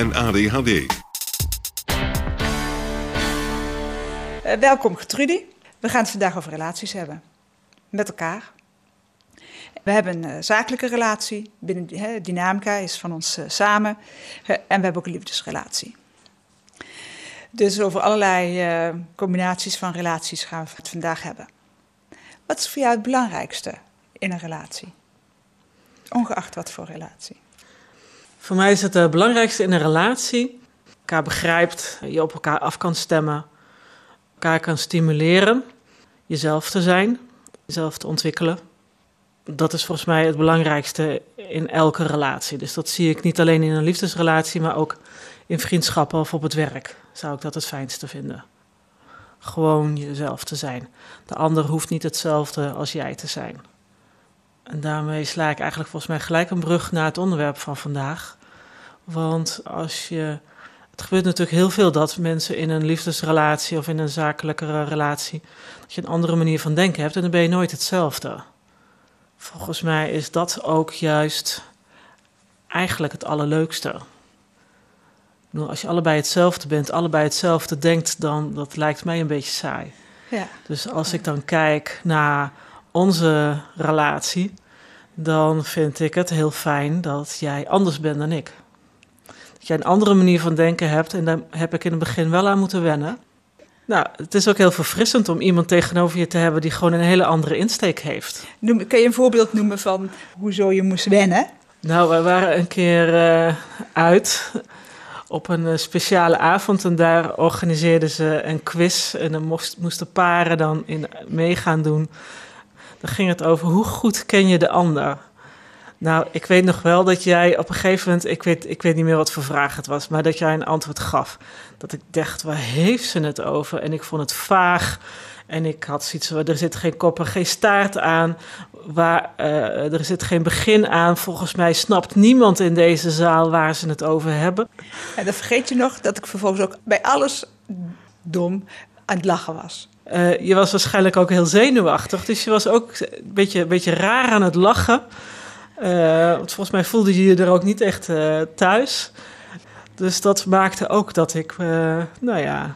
en ADHD. Uh, welkom Gertrudie. We gaan het vandaag over relaties hebben. Met elkaar. We hebben een uh, zakelijke relatie. Binnen he, Dynamica is van ons uh, samen. en we hebben ook een liefdesrelatie. Dus over allerlei combinaties van relaties gaan we het vandaag hebben. Wat is voor jou het belangrijkste in een relatie? Ongeacht wat voor relatie. Voor mij is het het belangrijkste in een relatie. Elkaar begrijpt, je op elkaar af kan stemmen, elkaar kan stimuleren, jezelf te zijn, jezelf te ontwikkelen. Dat is volgens mij het belangrijkste in elke relatie. Dus dat zie ik niet alleen in een liefdesrelatie, maar ook in vriendschappen of op het werk. Zou ik dat het fijnste vinden. Gewoon jezelf te zijn. De ander hoeft niet hetzelfde als jij te zijn. En daarmee sla ik eigenlijk volgens mij gelijk een brug naar het onderwerp van vandaag. Want als je. Het gebeurt natuurlijk heel veel dat mensen in een liefdesrelatie of in een zakelijke relatie. dat je een andere manier van denken hebt en dan ben je nooit hetzelfde. Volgens mij is dat ook juist eigenlijk het allerleukste. Bedoel, als je allebei hetzelfde bent, allebei hetzelfde denkt, dan dat lijkt mij een beetje saai. Ja. Dus als ik dan kijk naar onze relatie, dan vind ik het heel fijn dat jij anders bent dan ik. Dat jij een andere manier van denken hebt en daar heb ik in het begin wel aan moeten wennen. Nou, het is ook heel verfrissend om iemand tegenover je te hebben die gewoon een hele andere insteek heeft. Noem, kun je een voorbeeld noemen van hoezo je moest wennen? Nou, we waren een keer uh, uit op een uh, speciale avond en daar organiseerden ze een quiz en dan moest, moesten paren dan in mee gaan doen dan ging het over hoe goed ken je de ander. Nou, ik weet nog wel dat jij op een gegeven moment, ik weet, ik weet niet meer wat voor vraag het was, maar dat jij een antwoord gaf. Dat ik dacht, waar heeft ze het over? En ik vond het vaag. En ik had zoiets er zit geen kop en geen staart aan. Waar, uh, er zit geen begin aan. Volgens mij snapt niemand in deze zaal waar ze het over hebben. En dan vergeet je nog dat ik vervolgens ook bij alles dom aan het lachen was. Uh, je was waarschijnlijk ook heel zenuwachtig, dus je was ook een beetje, een beetje raar aan het lachen. Uh, want volgens mij voelde je je er ook niet echt uh, thuis. Dus dat maakte ook dat ik, nou ja,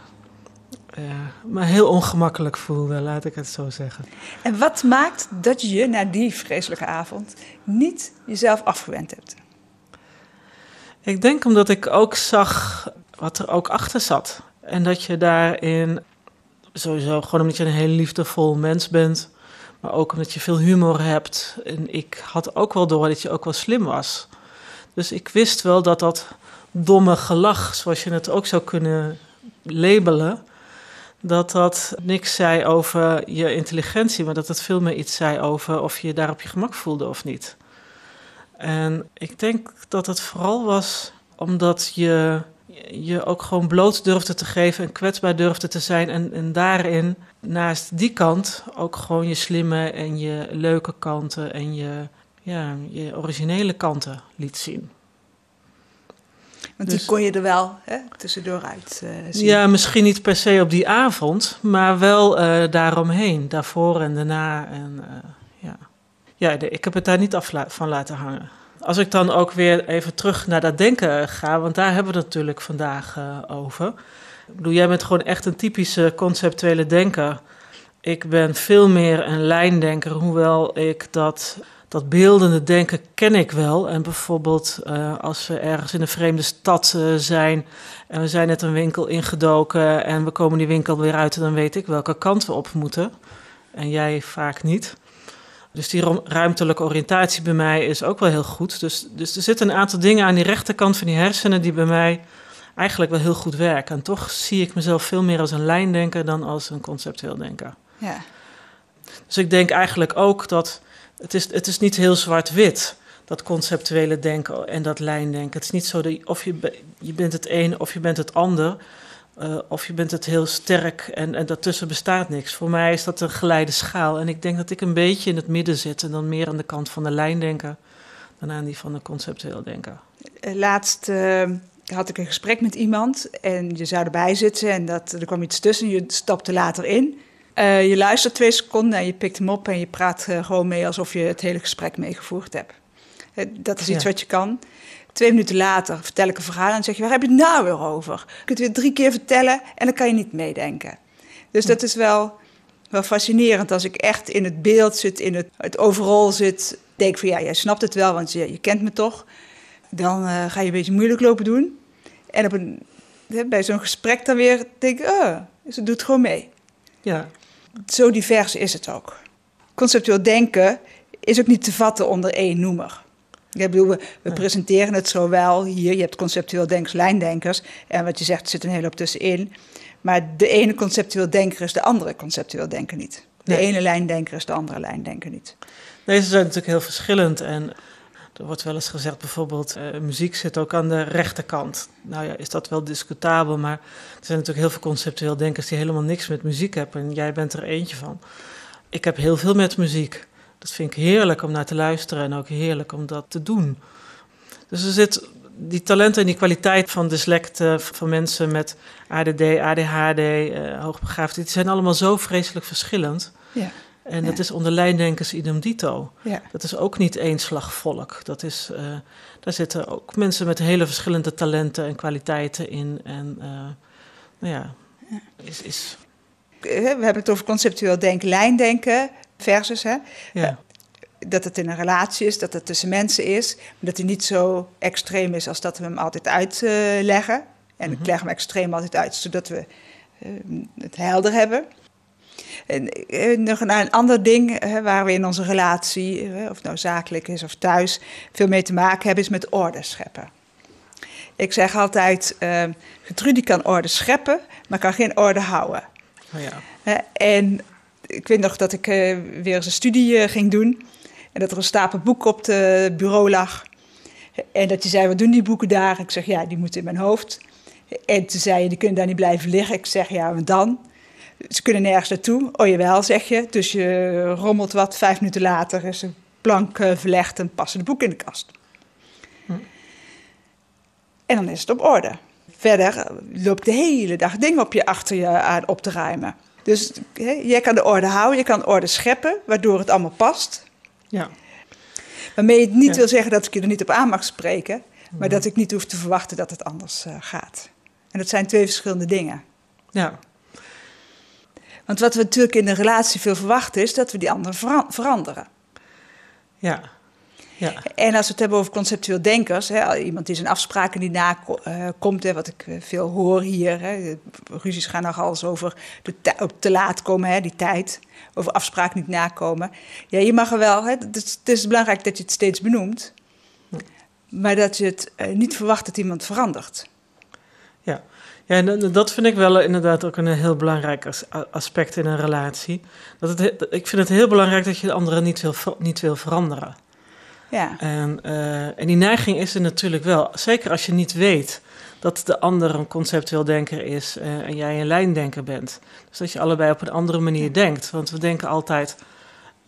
me heel ongemakkelijk voelde, laat ik het zo zeggen. En wat maakt dat je je na die vreselijke avond niet jezelf afgewend hebt? Ik denk omdat ik ook zag wat er ook achter zat. En dat je daarin sowieso gewoon omdat je een heel liefdevol mens bent. Maar ook omdat je veel humor hebt. En ik had ook wel door dat je ook wel slim was. Dus ik wist wel dat dat domme gelach, zoals je het ook zou kunnen labelen, dat dat niks zei over je intelligentie, maar dat het veel meer iets zei over of je je daar op je gemak voelde of niet. En ik denk dat het vooral was omdat je je ook gewoon bloot durfde te geven en kwetsbaar durfde te zijn. En, en daarin, naast die kant, ook gewoon je slimme en je leuke kanten en je, ja, je originele kanten liet zien. Want die dus- kon je er wel hè, tussendoor uit uh, zien. Ja, misschien niet per se op die avond, maar wel uh, daaromheen, daarvoor en daarna. En, uh, ja, ja ik heb het daar niet af van laten hangen als ik dan ook weer even terug naar dat denken ga, want daar hebben we het natuurlijk vandaag uh, over. Ik bedoel, jij bent gewoon echt een typische conceptuele denker. Ik ben veel meer een lijndenker, hoewel ik dat dat beeldende denken ken ik wel. En bijvoorbeeld uh, als we ergens in een vreemde stad uh, zijn en we zijn net een winkel ingedoken en we komen die winkel weer uit, dan weet ik welke kant we op moeten. En jij vaak niet. Dus die ruimtelijke oriëntatie bij mij is ook wel heel goed. Dus, dus er zitten een aantal dingen aan die rechterkant van die hersenen die bij mij eigenlijk wel heel goed werken. En toch zie ik mezelf veel meer als een lijndenker dan als een conceptueel denker. Ja. Dus ik denk eigenlijk ook dat het is, het is niet heel zwart-wit, dat conceptuele denken en dat lijndenken. Het is niet zo dat of je, je bent het een of je bent het ander. Uh, of je bent het heel sterk en, en daartussen bestaat niks. Voor mij is dat een geleide schaal. En ik denk dat ik een beetje in het midden zit en dan meer aan de kant van de lijndenker dan aan die van de conceptueel denken. Eh, laatst uh, had ik een gesprek met iemand en je zou erbij zitten en dat, er kwam iets tussen. Je stapte later in. Uh, je luistert twee seconden en je pikt hem op en je praat gewoon mee alsof je het hele gesprek meegevoerd hebt. Dat is iets ja. wat je kan. Twee minuten later vertel ik een verhaal en zeg je, waar heb je het nou weer over? Je kunt het weer drie keer vertellen en dan kan je niet meedenken. Dus dat is wel, wel fascinerend als ik echt in het beeld zit, in het, het overal zit. Denk van ja, jij snapt het wel, want je, je kent me toch. Dan ga je een beetje moeilijk lopen doen. En op een, bij zo'n gesprek dan weer denk ik, oh, het doet gewoon mee. Ja. Zo divers is het ook. Conceptueel denken is ook niet te vatten onder één noemer. Ik bedoel, we, we presenteren het zo wel hier. Je hebt conceptueel denkers, lijndenkers. En wat je zegt, er zit een hele hoop tussenin. Maar de ene conceptueel denker is de andere conceptueel denker niet. De nee. ene lijndenker is de andere lijndenker niet. Nee, ze zijn natuurlijk heel verschillend. En er wordt wel eens gezegd, bijvoorbeeld, uh, muziek zit ook aan de rechterkant. Nou ja, is dat wel discutabel, maar er zijn natuurlijk heel veel conceptueel denkers die helemaal niks met muziek hebben. En jij bent er eentje van. Ik heb heel veel met muziek. Dat vind ik heerlijk om naar te luisteren en ook heerlijk om dat te doen. Dus er zit die talenten en die kwaliteit van dyslecten, van mensen met ADD, ADHD, uh, hoogbegaafdheid, die zijn allemaal zo vreselijk verschillend. Ja. En dat is onder lijndenkers idem dito. Ja. Dat is ook niet één slag volk. Dat is, uh, daar zitten ook mensen met hele verschillende talenten en kwaliteiten in. En uh, nou ja, ja. Is, is... We hebben het over conceptueel denken, lijndenken versus. Hè? Ja. Dat het in een relatie is, dat het tussen mensen is. Maar dat hij niet zo extreem is als dat we hem altijd uitleggen. En ik leg hem extreem altijd uit, zodat we het helder hebben. En, en nog een, een, ander ding hè, waar we in onze relatie, hè, of nou zakelijk is of thuis, veel mee te maken hebben, is met orde scheppen. Ik zeg altijd, uh, Gertrudie kan orde scheppen, maar kan geen orde houden. Oh ja. En ik weet nog dat ik uh, weer eens een studie ging doen. En dat er een stapel boeken op het bureau lag. En dat je zei, wat doen die boeken daar? Ik zeg, ja, die moeten in mijn hoofd. En toen zei je, die kunnen daar niet blijven liggen. Ik zeg, ja, wat dan? Ze kunnen nergens naartoe. Oh jawel, zeg je. Dus je rommelt wat. Vijf minuten later is een plank uh, verlegd en passen de boek in de kast. Hm. En dan is het op orde. Verder loopt de hele dag dingen op je achter je aan op te ruimen. Dus hè, jij kan de orde houden, je kan orde scheppen, waardoor het allemaal past. Ja. Waarmee het niet ja. wil zeggen dat ik je er niet op aan mag spreken, maar dat ik niet hoef te verwachten dat het anders uh, gaat. En dat zijn twee verschillende dingen. Ja. Want wat we natuurlijk in een relatie veel verwachten is dat we die ander vera veranderen. Ja. Ja. En als we het hebben over conceptueel denkers, hè, iemand die zijn afspraken niet nakomt, uh, wat ik veel hoor hier, hè, ruzies gaan nog alles over de te laat komen, hè, die tijd, over afspraken niet nakomen. Ja, je mag er wel, hè, het, is, het is belangrijk dat je het steeds benoemt, maar dat je het uh, niet verwacht dat iemand verandert. Ja. Ja, en dat vind ik wel inderdaad ook een heel belangrijk aspect in een relatie. Dat het, ik vind het heel belangrijk dat je de andere niet wil, niet wil veranderen. Ja. En, uh, en die neiging is er natuurlijk wel. Zeker als je niet weet dat de ander een conceptueel denker is uh, en jij een lijndenker bent. Dus dat je allebei op een andere manier denkt. Want we denken altijd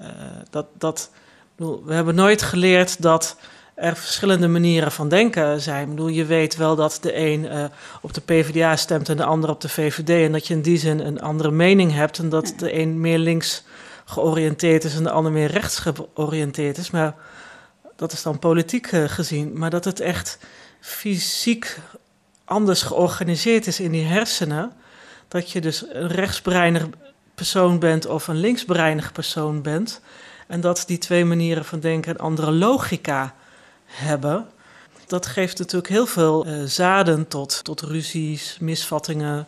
uh, dat. dat bedoel, we hebben nooit geleerd dat er verschillende manieren van denken zijn. Ik bedoel, je weet wel dat de een uh, op de PvdA stemt en de ander op de VVD. En dat je in die zin een andere mening hebt. En dat de een meer links georiënteerd is en de ander meer rechts georiënteerd is. Maar dat is dan politiek uh, gezien. Maar dat het echt fysiek anders georganiseerd is in die hersenen. Dat je dus een rechtsbreinig persoon bent of een linksbreinig persoon bent. En dat die twee manieren van denken een andere logica hebben. Dat geeft natuurlijk heel veel uh, zaden tot, tot ruzies, misvattingen,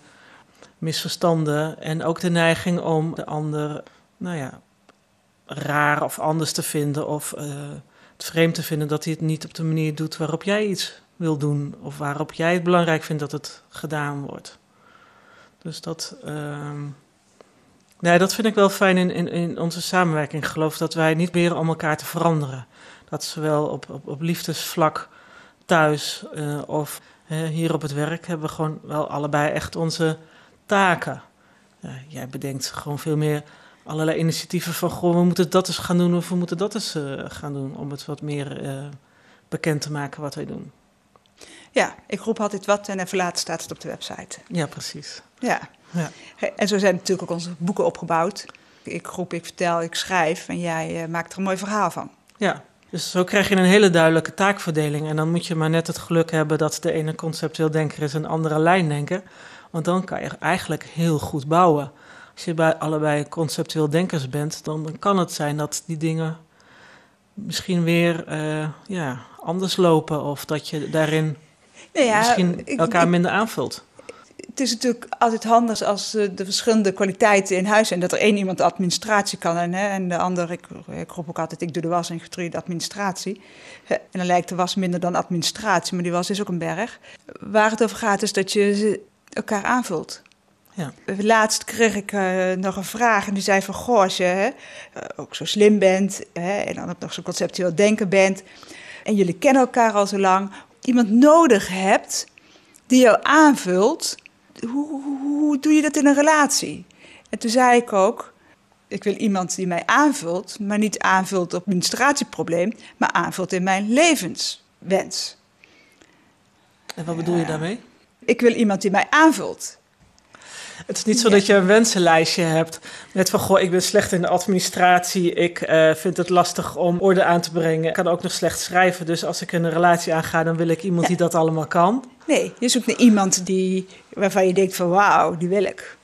misverstanden. En ook de neiging om de ander, nou ja, raar of anders te vinden. Of het vreemd te vinden dat hij het niet op de manier doet waarop jij iets wil doen. Of waarop jij het belangrijk vindt dat het gedaan wordt. Dus dat. Uh, nee, dat vind ik wel fijn in, in, in onze samenwerking. Ik geloof dat wij niet proberen om elkaar te veranderen. Dat zowel op, op, op liefdesvlak thuis uh, of uh, hier op het werk hebben we gewoon wel allebei echt onze taken. Uh, jij bedenkt gewoon veel meer allerlei initiatieven van goh, we moeten dat eens gaan doen of we moeten dat eens uh, gaan doen om het wat meer bekend te maken wat wij doen. Ja, ik roep altijd wat en even later staat het op de website. Ja, precies. Ja. ja. En zo zijn natuurlijk ook onze boeken opgebouwd. Ik roep, ik vertel, ik schrijf en jij uh, maakt er een mooi verhaal van. Ja, dus zo krijg je een hele duidelijke taakverdeling. En dan moet je maar net het geluk hebben dat de ene conceptueel denker is en de andere lijndenker. Want dan kan je eigenlijk heel goed bouwen. Als je bij allebei conceptueel denkers bent, dan kan het zijn dat die dingen misschien weer uh, ja, anders lopen. Of dat je daarin nou ja, misschien elkaar ik, minder aanvult. Het is natuurlijk altijd handig als de verschillende kwaliteiten in huis zijn. Dat er één iemand de administratie kan en, hè, en de ander, ik, ik roep ook altijd, ik doe de was en getruide administratie. En dan lijkt de was minder dan administratie, maar die was is ook een berg. Waar het over gaat is dat je elkaar aanvult. Ja. Laatst kreeg ik uh, nog een vraag en die zei van... Goh, als je hè, uh, ook zo slim bent hè, en dan ook nog zo conceptueel denken bent... en jullie kennen elkaar al zo lang... iemand nodig hebt die jou aanvult... Hoe, hoe, hoe doe je dat in een relatie? En toen zei ik ook... Ik wil iemand die mij aanvult, maar niet aanvult op het administratieprobleem... maar aanvult in mijn levenswens. En wat bedoel je daarmee? Ik wil iemand die mij aanvult. Het is niet zo dat je een wensenlijstje hebt met van goh, ik ben slecht in de administratie, ik uh, vind het lastig om orde aan te brengen, ik kan ook nog slecht schrijven, dus als ik een relatie aanga, dan wil ik iemand die dat allemaal kan. Nee, je zoekt naar iemand die, waarvan je denkt van wauw, die wil ik.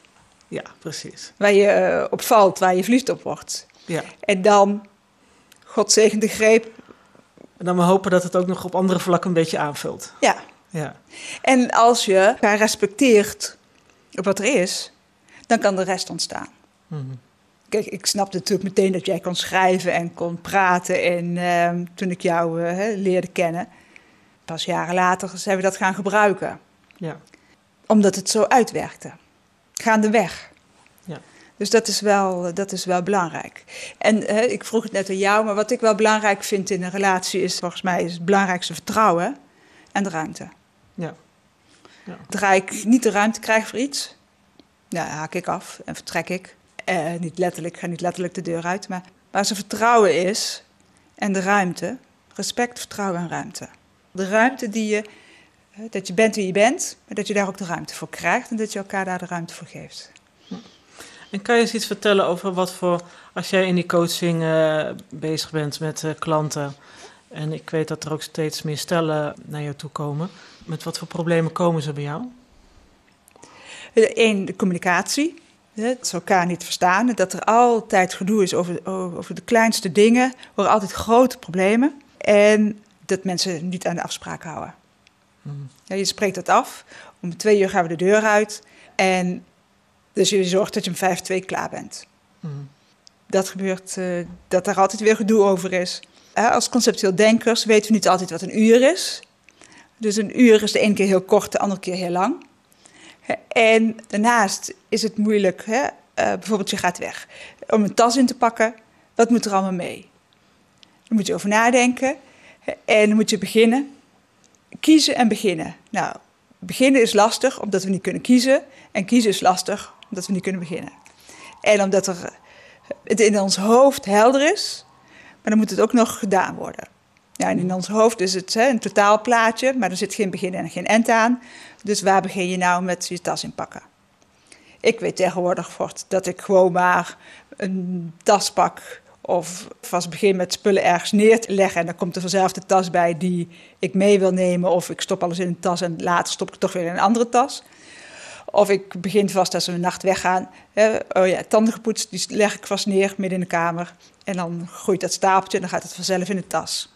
Ja, precies. Waar je uh, op valt, waar je verliefd op wordt. Ja. En dan, God zegen de greep. En dan we hopen dat het ook nog op andere vlakken een beetje aanvult. Ja. ja. En als je elkaar respecteert op wat er is, dan kan de rest ontstaan. Mm-hmm. Kijk, ik snapte natuurlijk meteen dat jij kon schrijven en kon praten. En uh, toen ik jou uh, leerde kennen, pas jaren later zijn we dat gaan gebruiken. Ja. Omdat het zo uitwerkte. Gaandeweg. Ja. Dus dat is wel, dat is wel belangrijk. En uh, ik vroeg het net aan jou, maar wat ik wel belangrijk vind in een relatie is volgens mij is het belangrijkste vertrouwen en de ruimte. Ja. Ja. Zodra ik niet de ruimte krijg voor iets, ja, haak ik af en vertrek ik. Eh, niet letterlijk, ga niet letterlijk de deur uit, maar waar ze vertrouwen is en de ruimte, respect, vertrouwen en ruimte. De ruimte die je, dat je bent wie je bent, maar dat je daar ook de ruimte voor krijgt en dat je elkaar daar de ruimte voor geeft. En kan je eens iets vertellen over wat voor, als jij in die coaching uh, bezig bent met uh, klanten, en ik weet dat er ook steeds meer stellen naar jou toe komen. Met wat voor problemen komen ze bij jou? Eén, de communicatie. Het elkaar niet verstaan. Dat er altijd gedoe is over, over de kleinste dingen. Er worden altijd grote problemen. En dat mensen niet aan de afspraken houden. Hmm. Ja, je spreekt dat af. Om twee uur gaan we de deur uit. En dus je zorgt dat je om vijf twee klaar bent. Hmm. Dat gebeurt, uh, dat er altijd weer gedoe over is. Als conceptueel denkers weten we niet altijd wat een uur is. Dus een uur is de ene keer heel kort, de andere keer heel lang. En daarnaast is het moeilijk, hè? Uh, bijvoorbeeld je gaat weg, om een tas in te pakken. Wat moet er allemaal mee? Dan moet je over nadenken en dan moet je beginnen. Kiezen en beginnen. Nou, beginnen is lastig omdat we niet kunnen kiezen. En kiezen is lastig omdat we niet kunnen beginnen. En omdat er, het in ons hoofd helder is, maar dan moet het ook nog gedaan worden. Ja, in ons hoofd is het hè, een totaalplaatje, maar er zit geen begin en geen eind aan. Dus waar begin je nou met je tas inpakken? Ik weet tegenwoordig dat ik gewoon maar een tas pak of vast begin met spullen ergens neer te leggen en dan komt er vanzelf de tas bij die ik mee wil nemen. Of ik stop alles in een tas en later stop ik toch weer in een andere tas. Of ik begin vast als we een nacht weggaan. Hè, oh ja, tanden gepoetst, die leg ik vast neer midden in de kamer. En dan groeit dat stapeltje en dan gaat het vanzelf in de tas.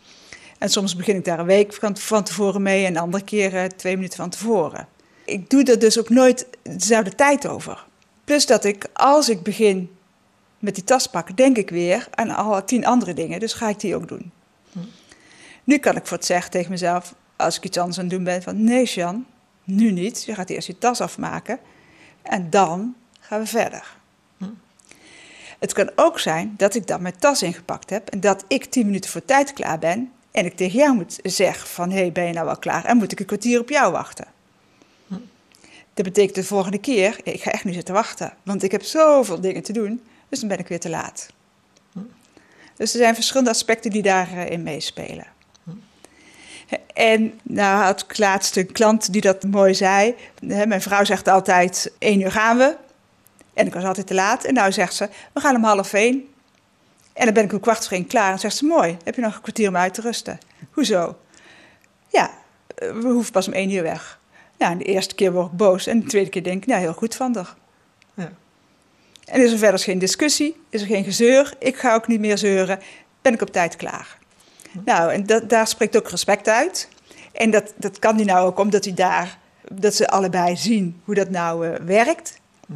En soms begin ik daar een week van tevoren mee en andere keer eh, twee minuten van tevoren. Ik doe er dus ook nooit dezelfde tijd over. Plus dat ik, als ik begin met die tas pakken, denk ik weer aan alle tien andere dingen. Dus ga ik die ook doen. Hm. Nu kan ik voor het zeggen tegen mezelf, als ik iets anders aan het doen ben, van nee Jan, nu niet. Je gaat eerst je tas afmaken en dan gaan we verder. Hm. Het kan ook zijn dat ik dan mijn tas ingepakt heb en dat ik tien minuten voor tijd klaar ben en ik tegen jou moet zeggen van, hé, hey, ben je nou wel klaar? En moet ik een kwartier op jou wachten? Hm. Dat betekent de volgende keer, ik ga echt niet zitten wachten, want ik heb zoveel dingen te doen, dus dan ben ik weer te laat. Hm. Dus er zijn verschillende aspecten die daarin meespelen. En nou had ik laatst een klant die dat mooi zei. Mijn vrouw zegt altijd, één uur gaan we. En ik was altijd te laat. En nou zegt ze, we gaan om half één. En dan ben ik een kwart voor één klaar. En zegt ze, mooi, heb je nog een kwartier om uit te rusten? Hoezo? Ja, we hoeven pas om één uur weg. Nou, de eerste keer word ik boos. En de tweede keer denk ik, nou, heel goed van toch. Ja. En is er verder geen discussie, is er geen gezeur. Ik ga ook niet meer zeuren. Ben ik op tijd klaar. Nou, en dat, daar spreekt ook respect uit. En dat, dat kan hij nou ook omdat hij daar, dat ze allebei zien hoe dat nou uh, werkt. Hm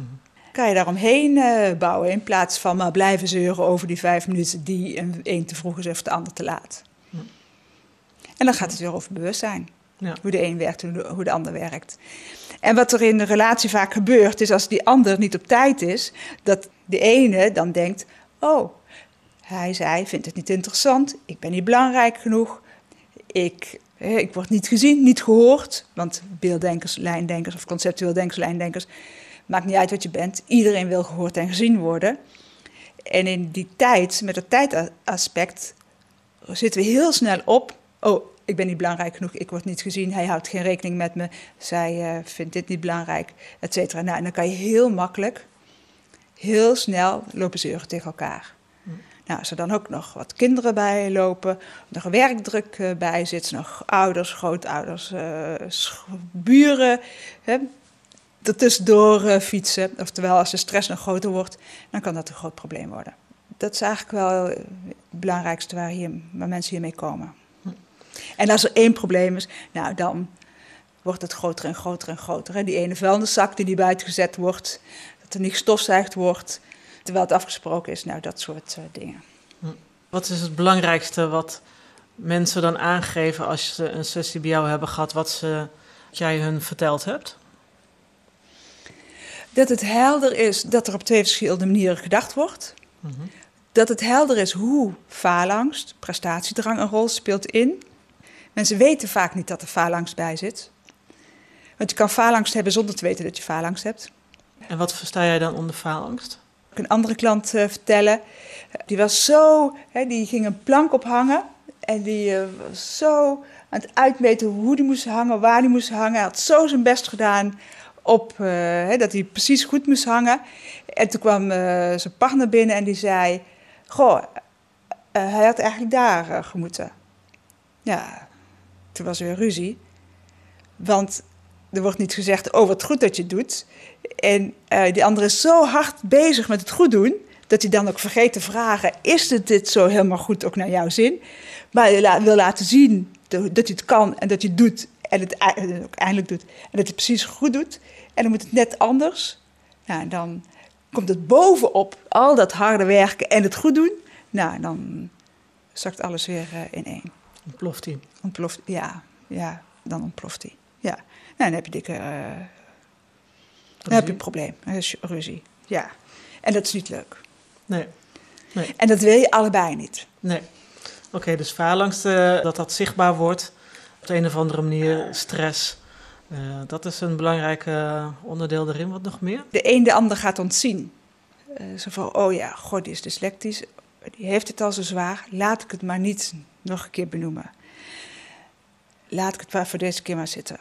kan je daaromheen uh, bouwen. In plaats van maar blijven zeuren over die vijf minuten die een, een te vroeg is of de ander te laat. En dan gaat het weer over bewustzijn. Ja. Hoe de een werkt en hoe de ander werkt. En wat er in de relatie vaak gebeurt, is als die ander niet op tijd is, dat de ene dan denkt: Oh, hij zei, vindt het niet interessant, ik ben niet belangrijk genoeg, ik, ik word niet gezien, niet gehoord. Want beelddenkers, lijndenkers of conceptueel denkers, lijndenkers Maakt niet uit wat je bent. Iedereen wil gehoord en gezien worden. En in die tijd, met het tijdaspect, zitten we heel snel op. Oh, ik ben niet belangrijk genoeg, ik word niet gezien, hij houdt geen rekening met me, zij uh, vindt dit niet belangrijk, et cetera. Nou, en dan kan je heel makkelijk, heel snel lopen zeuren tegen elkaar. Nou, als er dan ook nog wat kinderen bij lopen, nog werkdruk uh, bij zit, nog ouders, grootouders, uh, buren, hè, ertussendoor uh, fietsen. Oftewel, als de stress nog groter wordt, dan kan dat een groot probleem worden. Dat is eigenlijk wel het belangrijkste waar, hier, waar mensen hiermee komen. En als er één probleem is, nou dan wordt het groter en groter en groter. Hè. Die ene vuilniszak die niet buiten gezet wordt, dat er niet gestofzuigd wordt, terwijl het afgesproken is. Nou, dat soort uh, dingen. Wat is het belangrijkste wat mensen dan aangeven als ze een sessie bij jou hebben gehad, wat, ze, wat jij hun verteld hebt? Dat het helder is dat er op twee verschillende manieren gedacht wordt. Mhm. Dat het helder is hoe faalangst, prestatiedrang een rol speelt in. Mensen weten vaak niet dat er faalangst bij zit. Want je kan faalangst hebben zonder te weten dat je faalangst hebt. En wat versta jij dan onder faalangst? Een andere klant uh, vertellen. Die was zo, hè, die ging een plank ophangen. En die uh, was zo aan het uitmeten hoe die moest hangen, waar die moest hangen. Hij had zo zijn best gedaan op uh, dat hij precies goed moest hangen. En toen kwam zijn partner binnen en die zei: Goh, hij had eigenlijk daar gemoeten. Ja, toen was er weer ruzie. Want er wordt niet gezegd: Oh, wat goed dat je het doet. En die andere is zo hard bezig met het goed doen. Dat hij dan ook vergeet te vragen: Is het dit zo helemaal goed ook naar jouw zin? Maar hij wil laten zien dat hij het kan en dat hij het doet en het ook eindelijk doet. En dat hij het precies goed doet. En dan moet het net anders. Nou, dan komt het bovenop al dat harde werken en het goed doen. Nou, dan zakt alles weer uh, in één. Ontploft hij? Ontploft, ja. Ja, dan ontploft hij. Nou, dan heb je dikke... Uh, dan heb je een probleem. Ruzie. Ja. En dat is niet leuk. Nee. nee. En dat wil je allebei niet. Nee. Oké, dus faalangst, uh, dat dat zichtbaar wordt. Op de een of andere manier stress uh, dat is een belangrijk uh, onderdeel erin. Wat nog meer? De een de ander gaat ontzien. Zo van, oh ja, god, die is dyslectisch. Die heeft het al zo zwaar. Laat ik het maar niet nog een keer benoemen. Laat ik het maar voor deze keer maar zitten.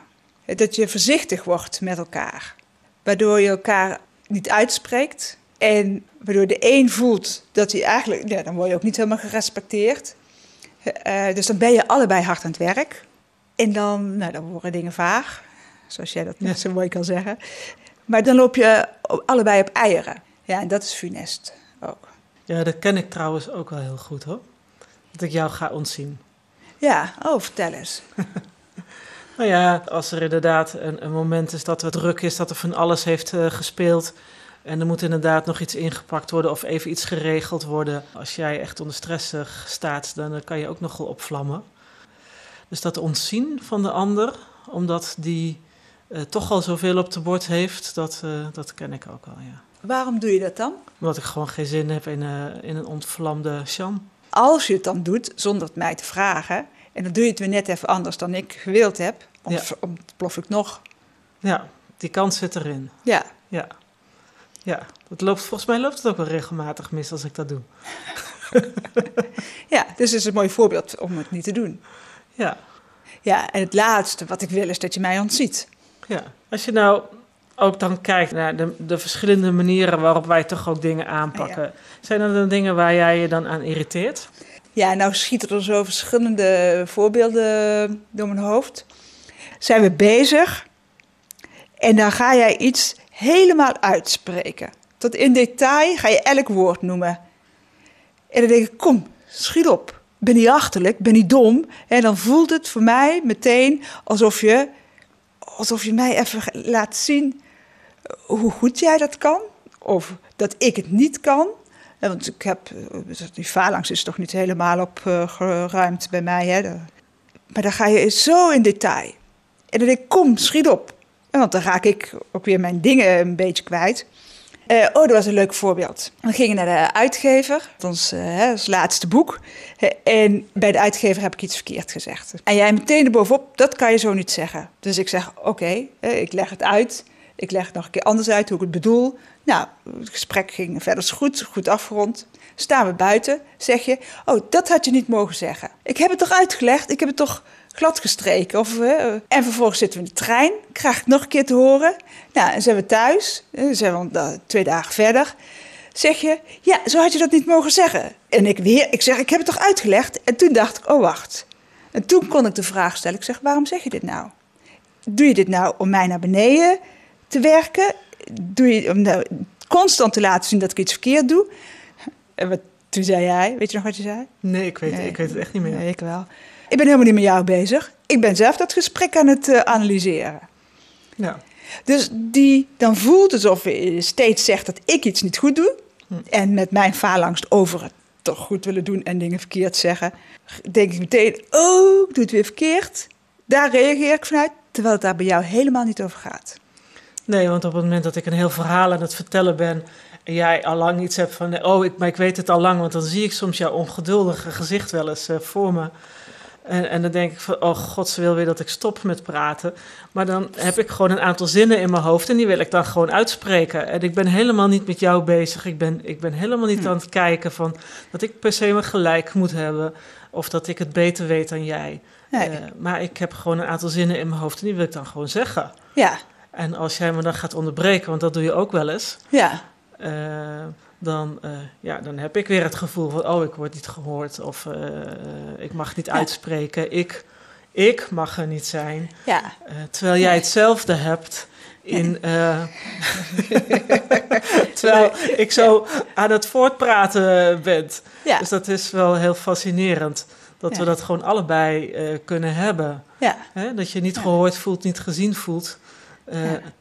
Dat je voorzichtig wordt met elkaar. Waardoor je elkaar niet uitspreekt. En waardoor de een voelt dat hij eigenlijk... Ja, dan word je ook niet helemaal gerespecteerd. dus dan ben je allebei hard aan het werk. En dan, nou, dan worden dingen vaag zoals jij dat net zo mooi kan zeggen. Maar dan loop je allebei op eieren. Ja, en dat is funest ook. Ja, dat ken ik trouwens ook wel heel goed hoor. Dat ik jou ga ontzien. Ja, oh, vertel eens. nou ja, als er inderdaad een, een, moment is dat er druk is, dat er van alles heeft uh, gespeeld. En er moet inderdaad nog iets ingepakt worden of even iets geregeld worden. Als jij echt onder stress staat, dan kan je ook nogal opvlammen. Dus dat ontzien van de ander, omdat die uh, toch al zoveel op de bord heeft, dat, uh, dat ken ik ook al, ja. Waarom doe je dat dan? Omdat ik gewoon geen zin heb in, uh, in een ontvlamde sham. Als je het dan doet, zonder het mij te vragen, en dan doe je het weer net even anders dan ik gewild heb, om, ja. plof ik nog. Ja, die kans zit erin. Ja. Ja. Ja, dat loopt, volgens mij loopt het ook wel regelmatig mis als ik dat doe. ja, dus het is een mooi voorbeeld om het niet te doen. Ja. Ja, en het laatste wat ik wil is dat je mij ontziet. Ja, als je nou ook dan kijkt naar de, de verschillende manieren waarop wij toch ook dingen aanpakken. Ja. Zijn er dan dingen waar jij je dan aan irriteert? Ja, nou schieten er zo verschillende voorbeelden door mijn hoofd. Zijn we bezig en dan ga jij iets helemaal uitspreken. Tot in detail ga je elk woord noemen. En dan denk ik, kom, schiet op. Ben niet achterlijk, ben niet dom. En dan voelt het voor mij meteen alsof je, alsof je mij even laat zien hoe goed jij dat kan. Of dat ik het niet kan. Want ik heb, die phalanx is toch niet helemaal opgeruimd bij mij. Hè? Maar dan ga je zo in detail. En dan denk ik, kom, schiet op. Want dan raak ik ook weer mijn dingen een beetje kwijt. Uh, oh, dat was een leuk voorbeeld. We gingen naar de uitgever, ons, uh, ons laatste boek. en bij de uitgever heb ik iets verkeerd gezegd. En jij meteen erbovenop, dat kan je zo niet zeggen. Dus ik zeg, oké, ik leg het uit. Ik leg nog een keer anders uit hoe ik het bedoel. Nou, het gesprek ging verder goed, goed afgerond. Staan we buiten, zeg je, oh, dat had je niet mogen zeggen. Ik heb het toch uitgelegd, ik heb het toch glad gestreken. Of, uh, en vervolgens zitten we in de trein, krijg ik nog een keer te horen. Nou, en zijn we thuis, uh, zijn we uh, twee dagen verder. Zeg je, ja, zo had je dat niet mogen zeggen. En ik weer, ik zeg, ik heb het toch uitgelegd? En toen dacht ik, oh wacht. En toen kon ik de vraag stellen, ik zeg, waarom zeg je dit nou? Doe je dit nou om mij naar beneden te werken? Doe je om nou constant te laten zien dat ik iets verkeerd doe? En wat, toen zei jij, weet je nog wat je zei? Nee, ik weet, nee, ik weet het echt niet meer. Nee, ik wel. Ik ben helemaal niet met jou bezig. Ik ben zelf dat gesprek aan het uh, analyseren. Ja. Dus die, dan voelt het alsof je steeds zegt dat ik iets niet goed doe. Hm. En met mijn faalangst over het toch goed willen doen en dingen verkeerd zeggen, denk ik meteen: oh, ik doe het weer verkeerd. Daar reageer ik vanuit, terwijl het daar bij jou helemaal niet over gaat. Nee, want op het moment dat ik een heel verhaal aan het vertellen ben en jij al lang iets hebt van, oh, ik, maar ik weet het al lang, want dan zie ik soms jouw ongeduldige gezicht wel eens uh, voor me. En, en dan denk ik van, oh god, ze wil weer dat ik stop met praten. Maar dan heb ik gewoon een aantal zinnen in mijn hoofd en die wil ik dan gewoon uitspreken. En ik ben helemaal niet met jou bezig. Ik ben, ik ben helemaal niet hm. aan het kijken van dat ik per se mijn gelijk moet hebben. Of dat ik het beter weet dan jij. Nee. Uh, maar ik heb gewoon een aantal zinnen in mijn hoofd en die wil ik dan gewoon zeggen. Ja. En als jij me dan gaat onderbreken, want dat doe je ook wel eens. Ja. Uh, dan, uh, ja, dan heb ik weer het gevoel van, oh, ik word niet gehoord of uh, ik mag niet ja. uitspreken. Ik, ik mag er niet zijn. Ja. Terwijl jij hetzelfde hebt in. terwijl ik zo aan het voortpraten ben. Ja. Dus dat is wel heel fascinerend. Dat we dat gewoon allebei kunnen hebben. Ja. Hè? Dat je niet gehoord voelt, niet gezien voelt.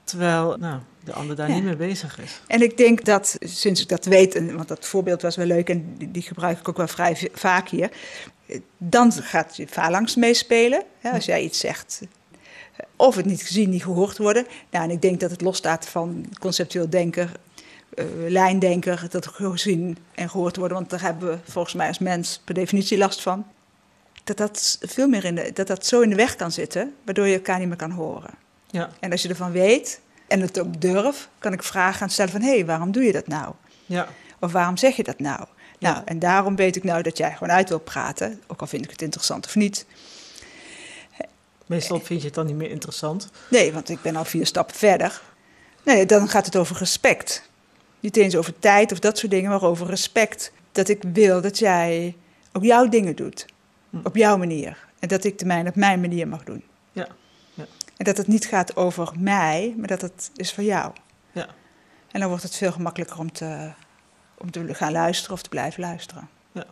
Terwijl, nou, de ander daar ja. niet mee bezig is. En ik denk dat, sinds ik dat weet, en, want dat voorbeeld was wel leuk en die, die gebruik ik ook wel vrij vaak hier, dan gaat je phalanx meespelen. Hè, als jij iets zegt, of het niet gezien, niet gehoord worden. Nou, en ik denk dat het losstaat van conceptueel denker, uh, lijndenker, dat gezien en gehoord worden, want daar hebben we volgens mij als mens per definitie last van. Dat dat veel meer in de, dat dat zo in de weg kan zitten, waardoor je elkaar niet meer kan horen. Ja. En als je ervan weet, en het ook durf, kan ik vragen gaan stellen van... hé, hey, waarom doe je dat nou? Ja. Of waarom zeg je dat nou? Ja. Nou, en daarom weet ik nou dat jij gewoon uit wil praten. Ook al vind ik het interessant of niet. Meestal vind je het dan niet meer interessant. Nee, want ik ben al vier stappen verder. Nee, dan gaat het over respect. Niet eens over tijd of dat soort dingen, maar over respect. Dat ik wil dat jij ook jouw dingen doet. Hm. Op jouw manier. En dat ik de mijne op mijn manier mag doen. Ja. En dat het niet gaat over mij, maar dat het is voor jou. En dan wordt het veel gemakkelijker om te, om te gaan luisteren of te blijven luisteren. Ja.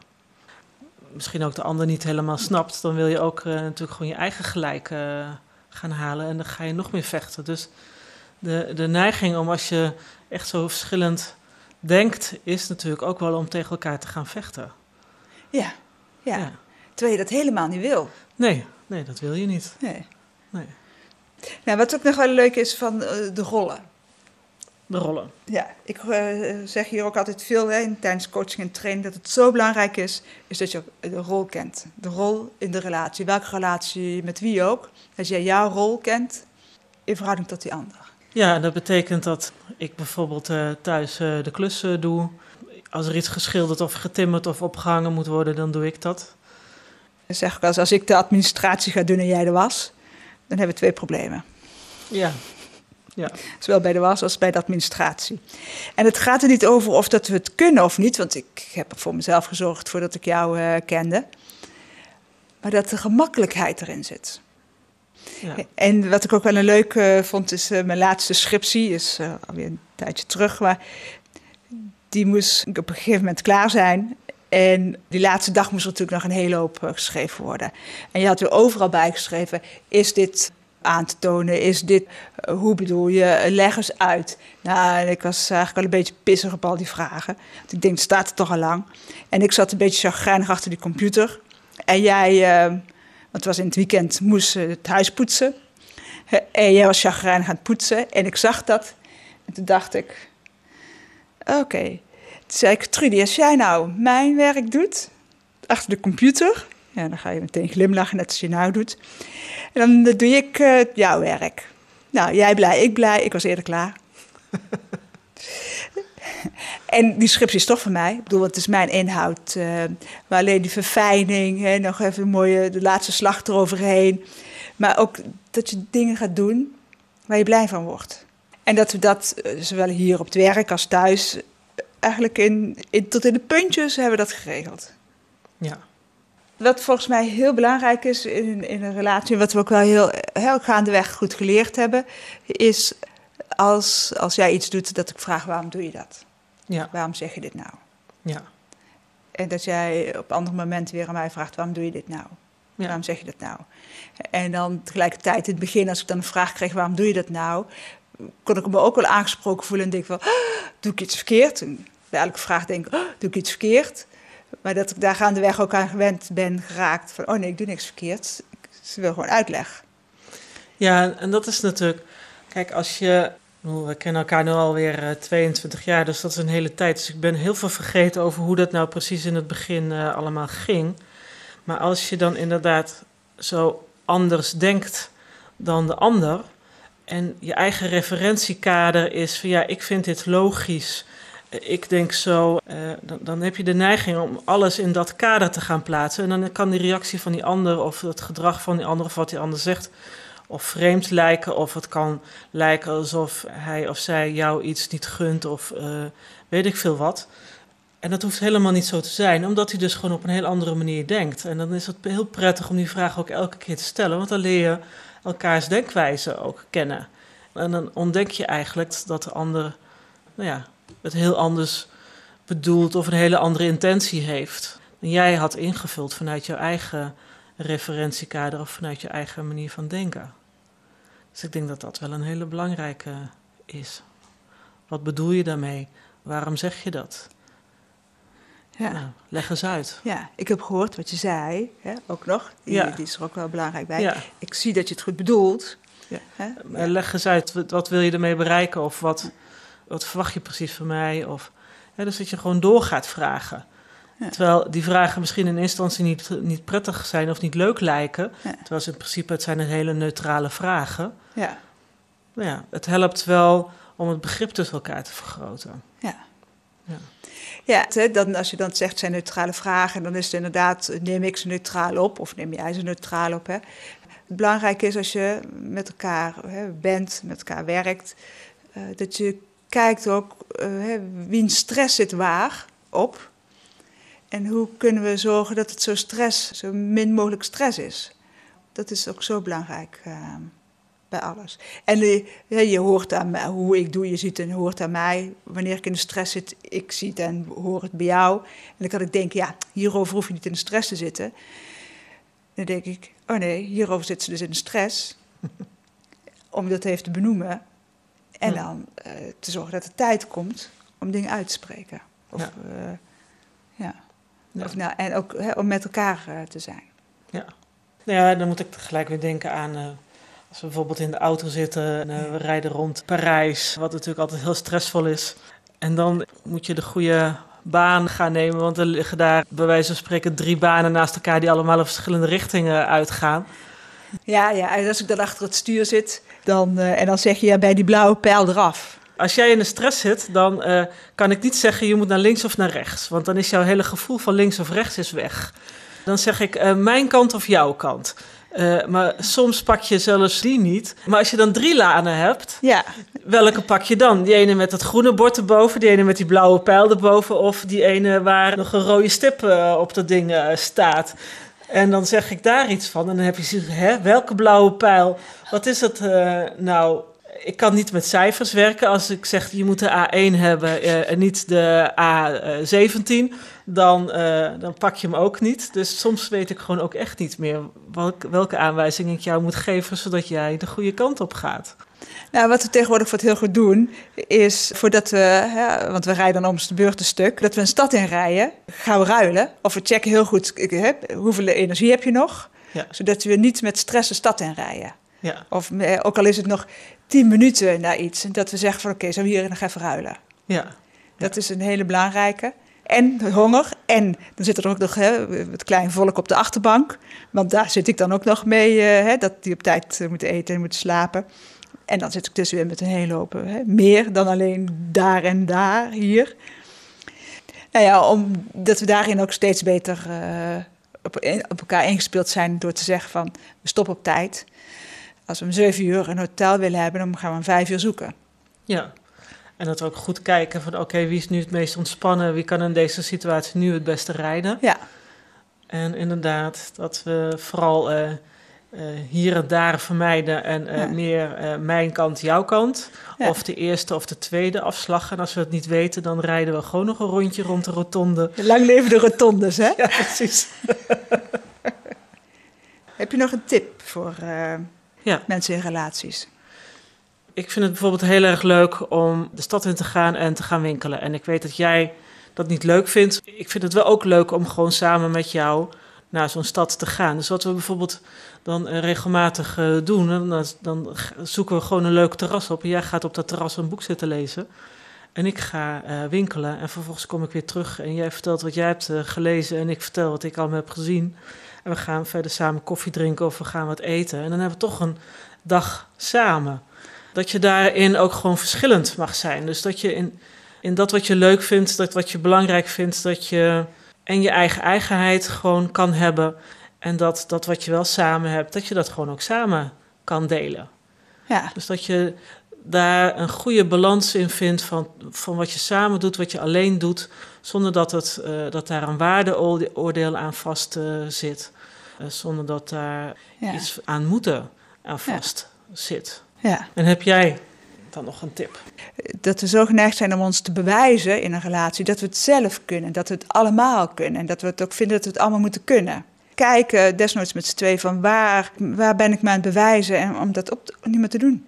Misschien ook de ander niet helemaal snapt, dan wil je ook uh, natuurlijk gewoon je eigen gelijk uh, gaan halen en dan ga je nog meer vechten. Dus de, de neiging om als je echt zo verschillend denkt, is natuurlijk ook wel om tegen elkaar te gaan vechten. Ja, ja. ja. Terwijl je dat helemaal niet wil. Nee, nee, dat wil je niet. Nee. nee. Nou, wat ook nog wel leuk is van uh, de rollen. De rollen. Ja, ik uh, zeg hier ook altijd veel hè, tijdens coaching en training dat het zo belangrijk is, is dat je de rol kent. De rol in de relatie, welke relatie, met wie ook. Dat jij jouw rol kent in verhouding tot die ander. Ja, dat betekent dat ik bijvoorbeeld uh, thuis uh, de klussen doe. Als er iets geschilderd of getimmerd of opgehangen moet worden, dan doe ik dat. Dan zeg ik als, als ik de administratie ga doen en jij de was, dan hebben we twee problemen. Ja. ja. Zowel bij de was als bij de administratie. En het gaat er niet over of dat we het kunnen of niet, want ik heb voor mezelf gezorgd voordat ik jou uh, kende. Maar dat de gemakkelijkheid erin zit. Ja. En wat ik ook wel een leuk uh, vond, is uh, mijn laatste scriptie, is alweer een tijdje terug, maar die moest op een gegeven moment klaar zijn. En die laatste dag moest er natuurlijk nog een hele hoop geschreven worden. En je had er overal bij geschreven, is dit aan te tonen, is dit, hoe bedoel je, leg eens uit. Nou, ik was eigenlijk wel een beetje pissig op al die vragen. Want ik denk, het staat er toch al lang. En ik zat een beetje chagrijnig achter die computer. En jij want het was in het weekend, moest het huis poetsen. En jij was chagrijnig aan het poetsen. En ik zag dat. En toen dacht ik, oké. Zei ik, Trudy, als jij nou mijn werk doet, achter de computer... Ja, dan ga je meteen glimlachen, net als je nou doet. En dan doe ik uh, jouw werk. Nou, jij blij, ik blij. Ik was eerder klaar. En die scriptie is toch van mij. Ik bedoel, het is mijn inhoud. Uh, maar alleen die verfijning, hè, nog even mooie, de laatste slag eroverheen. Maar ook dat je dingen gaat doen waar je blij van wordt. En dat we dat, eh, zowel hier op het werk als thuis, eigenlijk in, in, tot in de puntjes hebben we dat geregeld. Ja. Wat volgens mij heel belangrijk is in, in een relatie, wat we ook wel heel, heel gaandeweg goed geleerd hebben, is als, als jij iets doet dat ik vraag waarom doe je dat? Ja. Waarom zeg je dit nou? Ja. En dat jij op andere momenten weer aan mij vraagt: waarom doe je dit nou? Ja. Waarom zeg je dat nou? En dan tegelijkertijd in het begin, als ik dan een vraag kreeg: waarom doe je dat nou? Kon ik me ook wel aangesproken voelen en denk van: oh, doe ik iets verkeerd? En bij elke vraag denk ik: oh, doe ik iets verkeerd? Maar dat ik daar gaandeweg ook aan gewend ben geraakt van: oh nee, ik doe niks verkeerd. Ze wil gewoon uitleg. Ja, en dat is natuurlijk. Kijk, als je we kennen elkaar nu alweer uh, 22 jaar, dus dat is een hele tijd. Dus ik ben heel veel vergeten over hoe dat nou precies in het begin uh, allemaal ging. Maar als je dan inderdaad zo anders denkt dan de ander en je eigen referentiekader is van ja, ik vind dit logisch, ik denk zo, uh, dan, dan, heb je de neiging om alles in dat kader te gaan plaatsen. En dan kan die reactie van die ander of het gedrag van die ander of wat die ander zegt of vreemd lijken, of het kan lijken alsof hij of zij jou iets niet gunt, of uh, weet ik veel wat. En dat hoeft helemaal niet zo te zijn, omdat hij dus gewoon op een heel andere manier denkt. En dan is het heel prettig om die vraag ook elke keer te stellen, want dan leer je elkaars denkwijze ook kennen. En dan ontdek je eigenlijk dat de ander nou ja, het heel anders bedoelt of een hele andere intentie heeft. Dan jij had ingevuld vanuit jouw eigen referentiekader of vanuit je eigen manier van denken. Dus ik denk dat dat wel een hele belangrijke is. Wat bedoel je daarmee? Waarom zeg je dat? Ja. Nou, leg eens uit. Ja, ik heb gehoord wat je zei, hè, ook nog. Die, ja. die is er ook wel belangrijk bij. Ja. Ik zie dat je het goed bedoelt. Ja. Hè? Leg eens uit, wat, wil je ermee bereiken? Of wat, wat verwacht je precies van mij? Of, hè, dus dat je gewoon door gaat vragen. Terwijl die vragen misschien in instantie niet, niet prettig zijn of niet leuk lijken. Terwijl ze in principe het zijn hele neutrale vragen. Ja. Maar ja, het helpt wel om het begrip tussen elkaar te vergroten. Ja. Ja, dan, als je dan zegt zijn neutrale vragen, dan is het inderdaad, neem ik ze neutraal op of neem jij ze neutraal op. Hè? Het belangrijke is als je met elkaar hè, bent, met elkaar werkt, uh, dat je kijkt ook uh, wiens stress zit waar op. En hoe kunnen we zorgen dat het zo stress, zo min mogelijk stress is? Dat is ook zo belangrijk. Uh, bij alles. En uh, je hoort aan mij, hoe ik doe, je ziet en hoort aan mij. Wanneer ik in de stress zit, ik zie het en hoor het bij jou. En dan kan ik denken, ja, hierover hoef je niet in de stress te zitten. Dan denk ik, oh nee, hierover zit ze dus in de stress. om dat even te benoemen. En dan uh, te zorgen dat er tijd komt om dingen uit te spreken. Of, ja. Uh, ja. ja. Of, nou, en ook om met elkaar uh, te zijn. Ja. Nou ja, dan moet ik gelijk weer denken aan als we bijvoorbeeld in de auto zitten en we rijden rond Parijs, wat natuurlijk altijd heel stressvol is. En dan moet je de goede baan gaan nemen, want er liggen daar bij wijze van spreken drie banen naast elkaar die allemaal in verschillende richtingen uitgaan. Ja, ja, en als ik dan achter het stuur zit dan, uh, en dan zeg je ja, bij die blauwe pijl eraf. Als jij in de stress zit, dan uh, kan ik niet zeggen je moet naar links of naar rechts. Want dan is jouw hele gevoel van links of rechts is weg. Dan zeg ik uh, mijn kant of jouw kant. Uh, maar soms pak je zelfs die niet. Maar als je dan drie lanen hebt, ja. welke pak je dan? Die ene met dat groene bord erboven, die ene met die blauwe pijl erboven... of die ene waar nog een rode stip uh, op dat ding uh, staat. En dan zeg ik daar iets van en dan heb je zoiets hè, welke blauwe pijl? Wat is het nou? Ik kan niet met cijfers werken. Als ik zeg je moet de A1 hebben en niet de A17 dan, uh, dan pak je hem ook niet. Dus soms weet ik gewoon ook echt niet meer welke, welke aanwijzing ik jou moet geven, zodat jij de goede kant op gaat. Nou, wat we tegenwoordig wat heel goed doen, is voordat we, want we rijden dan om de beurt een stuk, dat we een stad inrijden, gaan we ruilen. Of we checken heel goed hè, hoeveel energie heb je nog, ja. zodat we niet met stress de stad inrijden. Ja. Of eh, ook al is het nog tien minuten naar iets, en dat we zeggen van oké, okay, zo hier nog even ruilen. Ja. Dat is een hele belangrijke en honger. En dan zit er ook nog hè, het klein volk op de achterbank. Want daar zit ik dan ook nog mee, uh, hè, dat die op tijd uh, moeten eten en moeten slapen. En dan zit ik dus weer met een hele hoop hè, meer dan alleen daar en daar, hier. Nou ja, omdat we daarin ook steeds beter op, op, elkaar ingespeeld zijn door te zeggen van we stoppen op tijd. Als we om zeven uur een hotel willen hebben, dan gaan we om vijf uur zoeken. Ja. En dat we ook goed kijken van oké, wie is nu het meest ontspannen? Wie kan in deze situatie nu het beste rijden? Ja. En inderdaad, dat we vooral uh, uh, hier en daar vermijden en uh, ja. meer mijn kant, jouw kant. Ja. Of de eerste of de tweede afslag. En als we het niet weten, dan rijden we gewoon nog een rondje rond de rotonde. Lang leven de rotondes, hè? Ja, precies. Heb je nog een tip voor mensen in relaties? Ik vind het bijvoorbeeld heel erg leuk om de stad in te gaan en te gaan winkelen. En ik weet dat jij dat niet leuk vindt. Ik vind het wel ook leuk om gewoon samen met jou naar zo'n stad te gaan. Dus wat we bijvoorbeeld dan uh, regelmatig uh, doen, dan, zoeken we gewoon een leuk terras op. En jij gaat op dat terras een boek zitten lezen. En ik ga uh, winkelen en vervolgens kom ik weer terug en jij vertelt wat jij hebt gelezen en ik vertel wat ik al heb gezien. En we gaan verder samen koffie drinken of we gaan wat eten. En dan hebben we toch een dag samen dat je daarin ook gewoon verschillend mag zijn. Dus dat je in, in dat wat je leuk vindt, dat wat je belangrijk vindt, dat je en je eigen eigenheid gewoon kan hebben. En dat, dat wat je wel samen hebt, dat je dat gewoon ook samen kan delen. Ja. Dus dat je daar een goede balans in vindt van, van wat je samen doet, wat je alleen doet, zonder dat, het, uh, dat daar een waardeoordeel aan vast uh, zit. Uh, zonder dat daar ja. iets aan moeten aan vast ja. zit. Ja. En heb jij dan nog een tip? Dat we zo geneigd zijn om ons te bewijzen in een relatie dat we het zelf kunnen, dat we het allemaal kunnen en dat we het ook vinden dat we het allemaal moeten kunnen. Kijken, desnoods met z'n twee, van waar, waar ben ik me aan het bewijzen en om dat op niet meer te doen.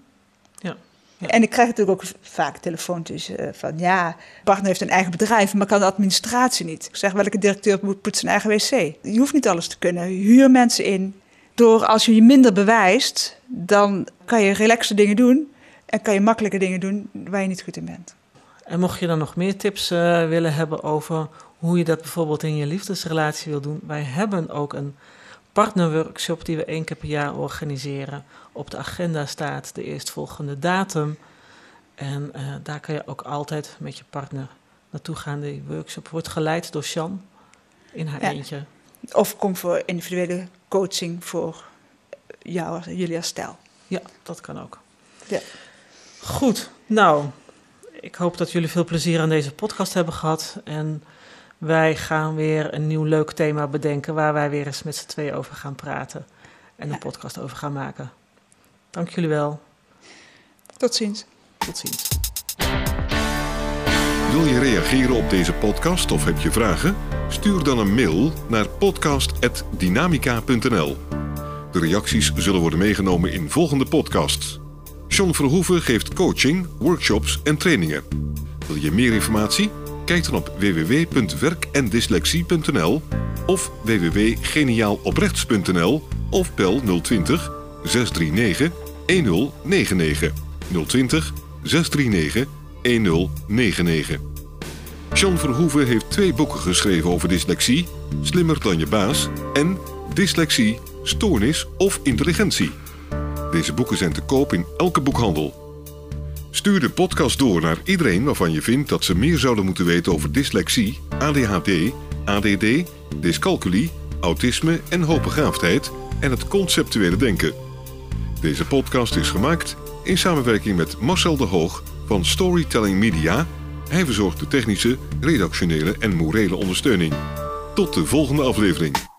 Ja. Ja. En ik krijg natuurlijk ook vaak telefoontjes uh, van ja, partner heeft een eigen bedrijf, maar kan de administratie niet. Ik zeg welke directeur moet poetsen zijn eigen wc. Je hoeft niet alles te kunnen. Huur mensen in, door als je je minder bewijst, dan kan je relaxe dingen doen en kan je makkelijke dingen doen waar je niet goed in bent. En mocht je dan nog meer tips uh, willen hebben over hoe je dat bijvoorbeeld in je liefdesrelatie wil doen, wij hebben ook een partnerworkshop die we één keer per jaar organiseren. Op de agenda staat de eerstvolgende datum. En uh, daar kan je ook altijd met je partner naartoe gaan. Die workshop wordt geleid door Sjan in haar ja. eentje. Of kom voor individuele coaching voor jou, jullie als stijl. Ja, dat kan ook. Ja. Goed, nou, ik hoop dat jullie veel plezier aan deze podcast hebben gehad. En wij gaan weer een nieuw leuk thema bedenken waar wij weer eens met z'n tweeën over gaan praten. En een ja. podcast over gaan maken. Dank jullie wel. Tot ziens. Tot ziens. Wil je reageren op deze podcast of heb je vragen? Stuur dan een mail naar podcast.dynamica.nl. De reacties zullen worden meegenomen in volgende podcasts. John Verhoeven geeft coaching, workshops en trainingen. Wil je meer informatie? Kijk dan op www.werkendyslexie.nl of www.geniaaloprechts.nl of bel 020 639 1099 020 639 1099. Jean Verhoeven heeft twee boeken geschreven over dyslexie: Slimmer dan je baas en Dyslexie, Stoornis of Intelligentie. Deze boeken zijn te koop in elke boekhandel. Stuur de podcast door naar iedereen waarvan je vindt dat ze meer zouden moeten weten over dyslexie, ADHD, ADD, dyscalculie, autisme en hoogbegaafdheid en het conceptuele denken. Deze podcast is gemaakt in samenwerking met Marcel de Hoog van Storytelling Media. Hij verzorgt de technische, redactionele en morele ondersteuning. Tot de volgende aflevering.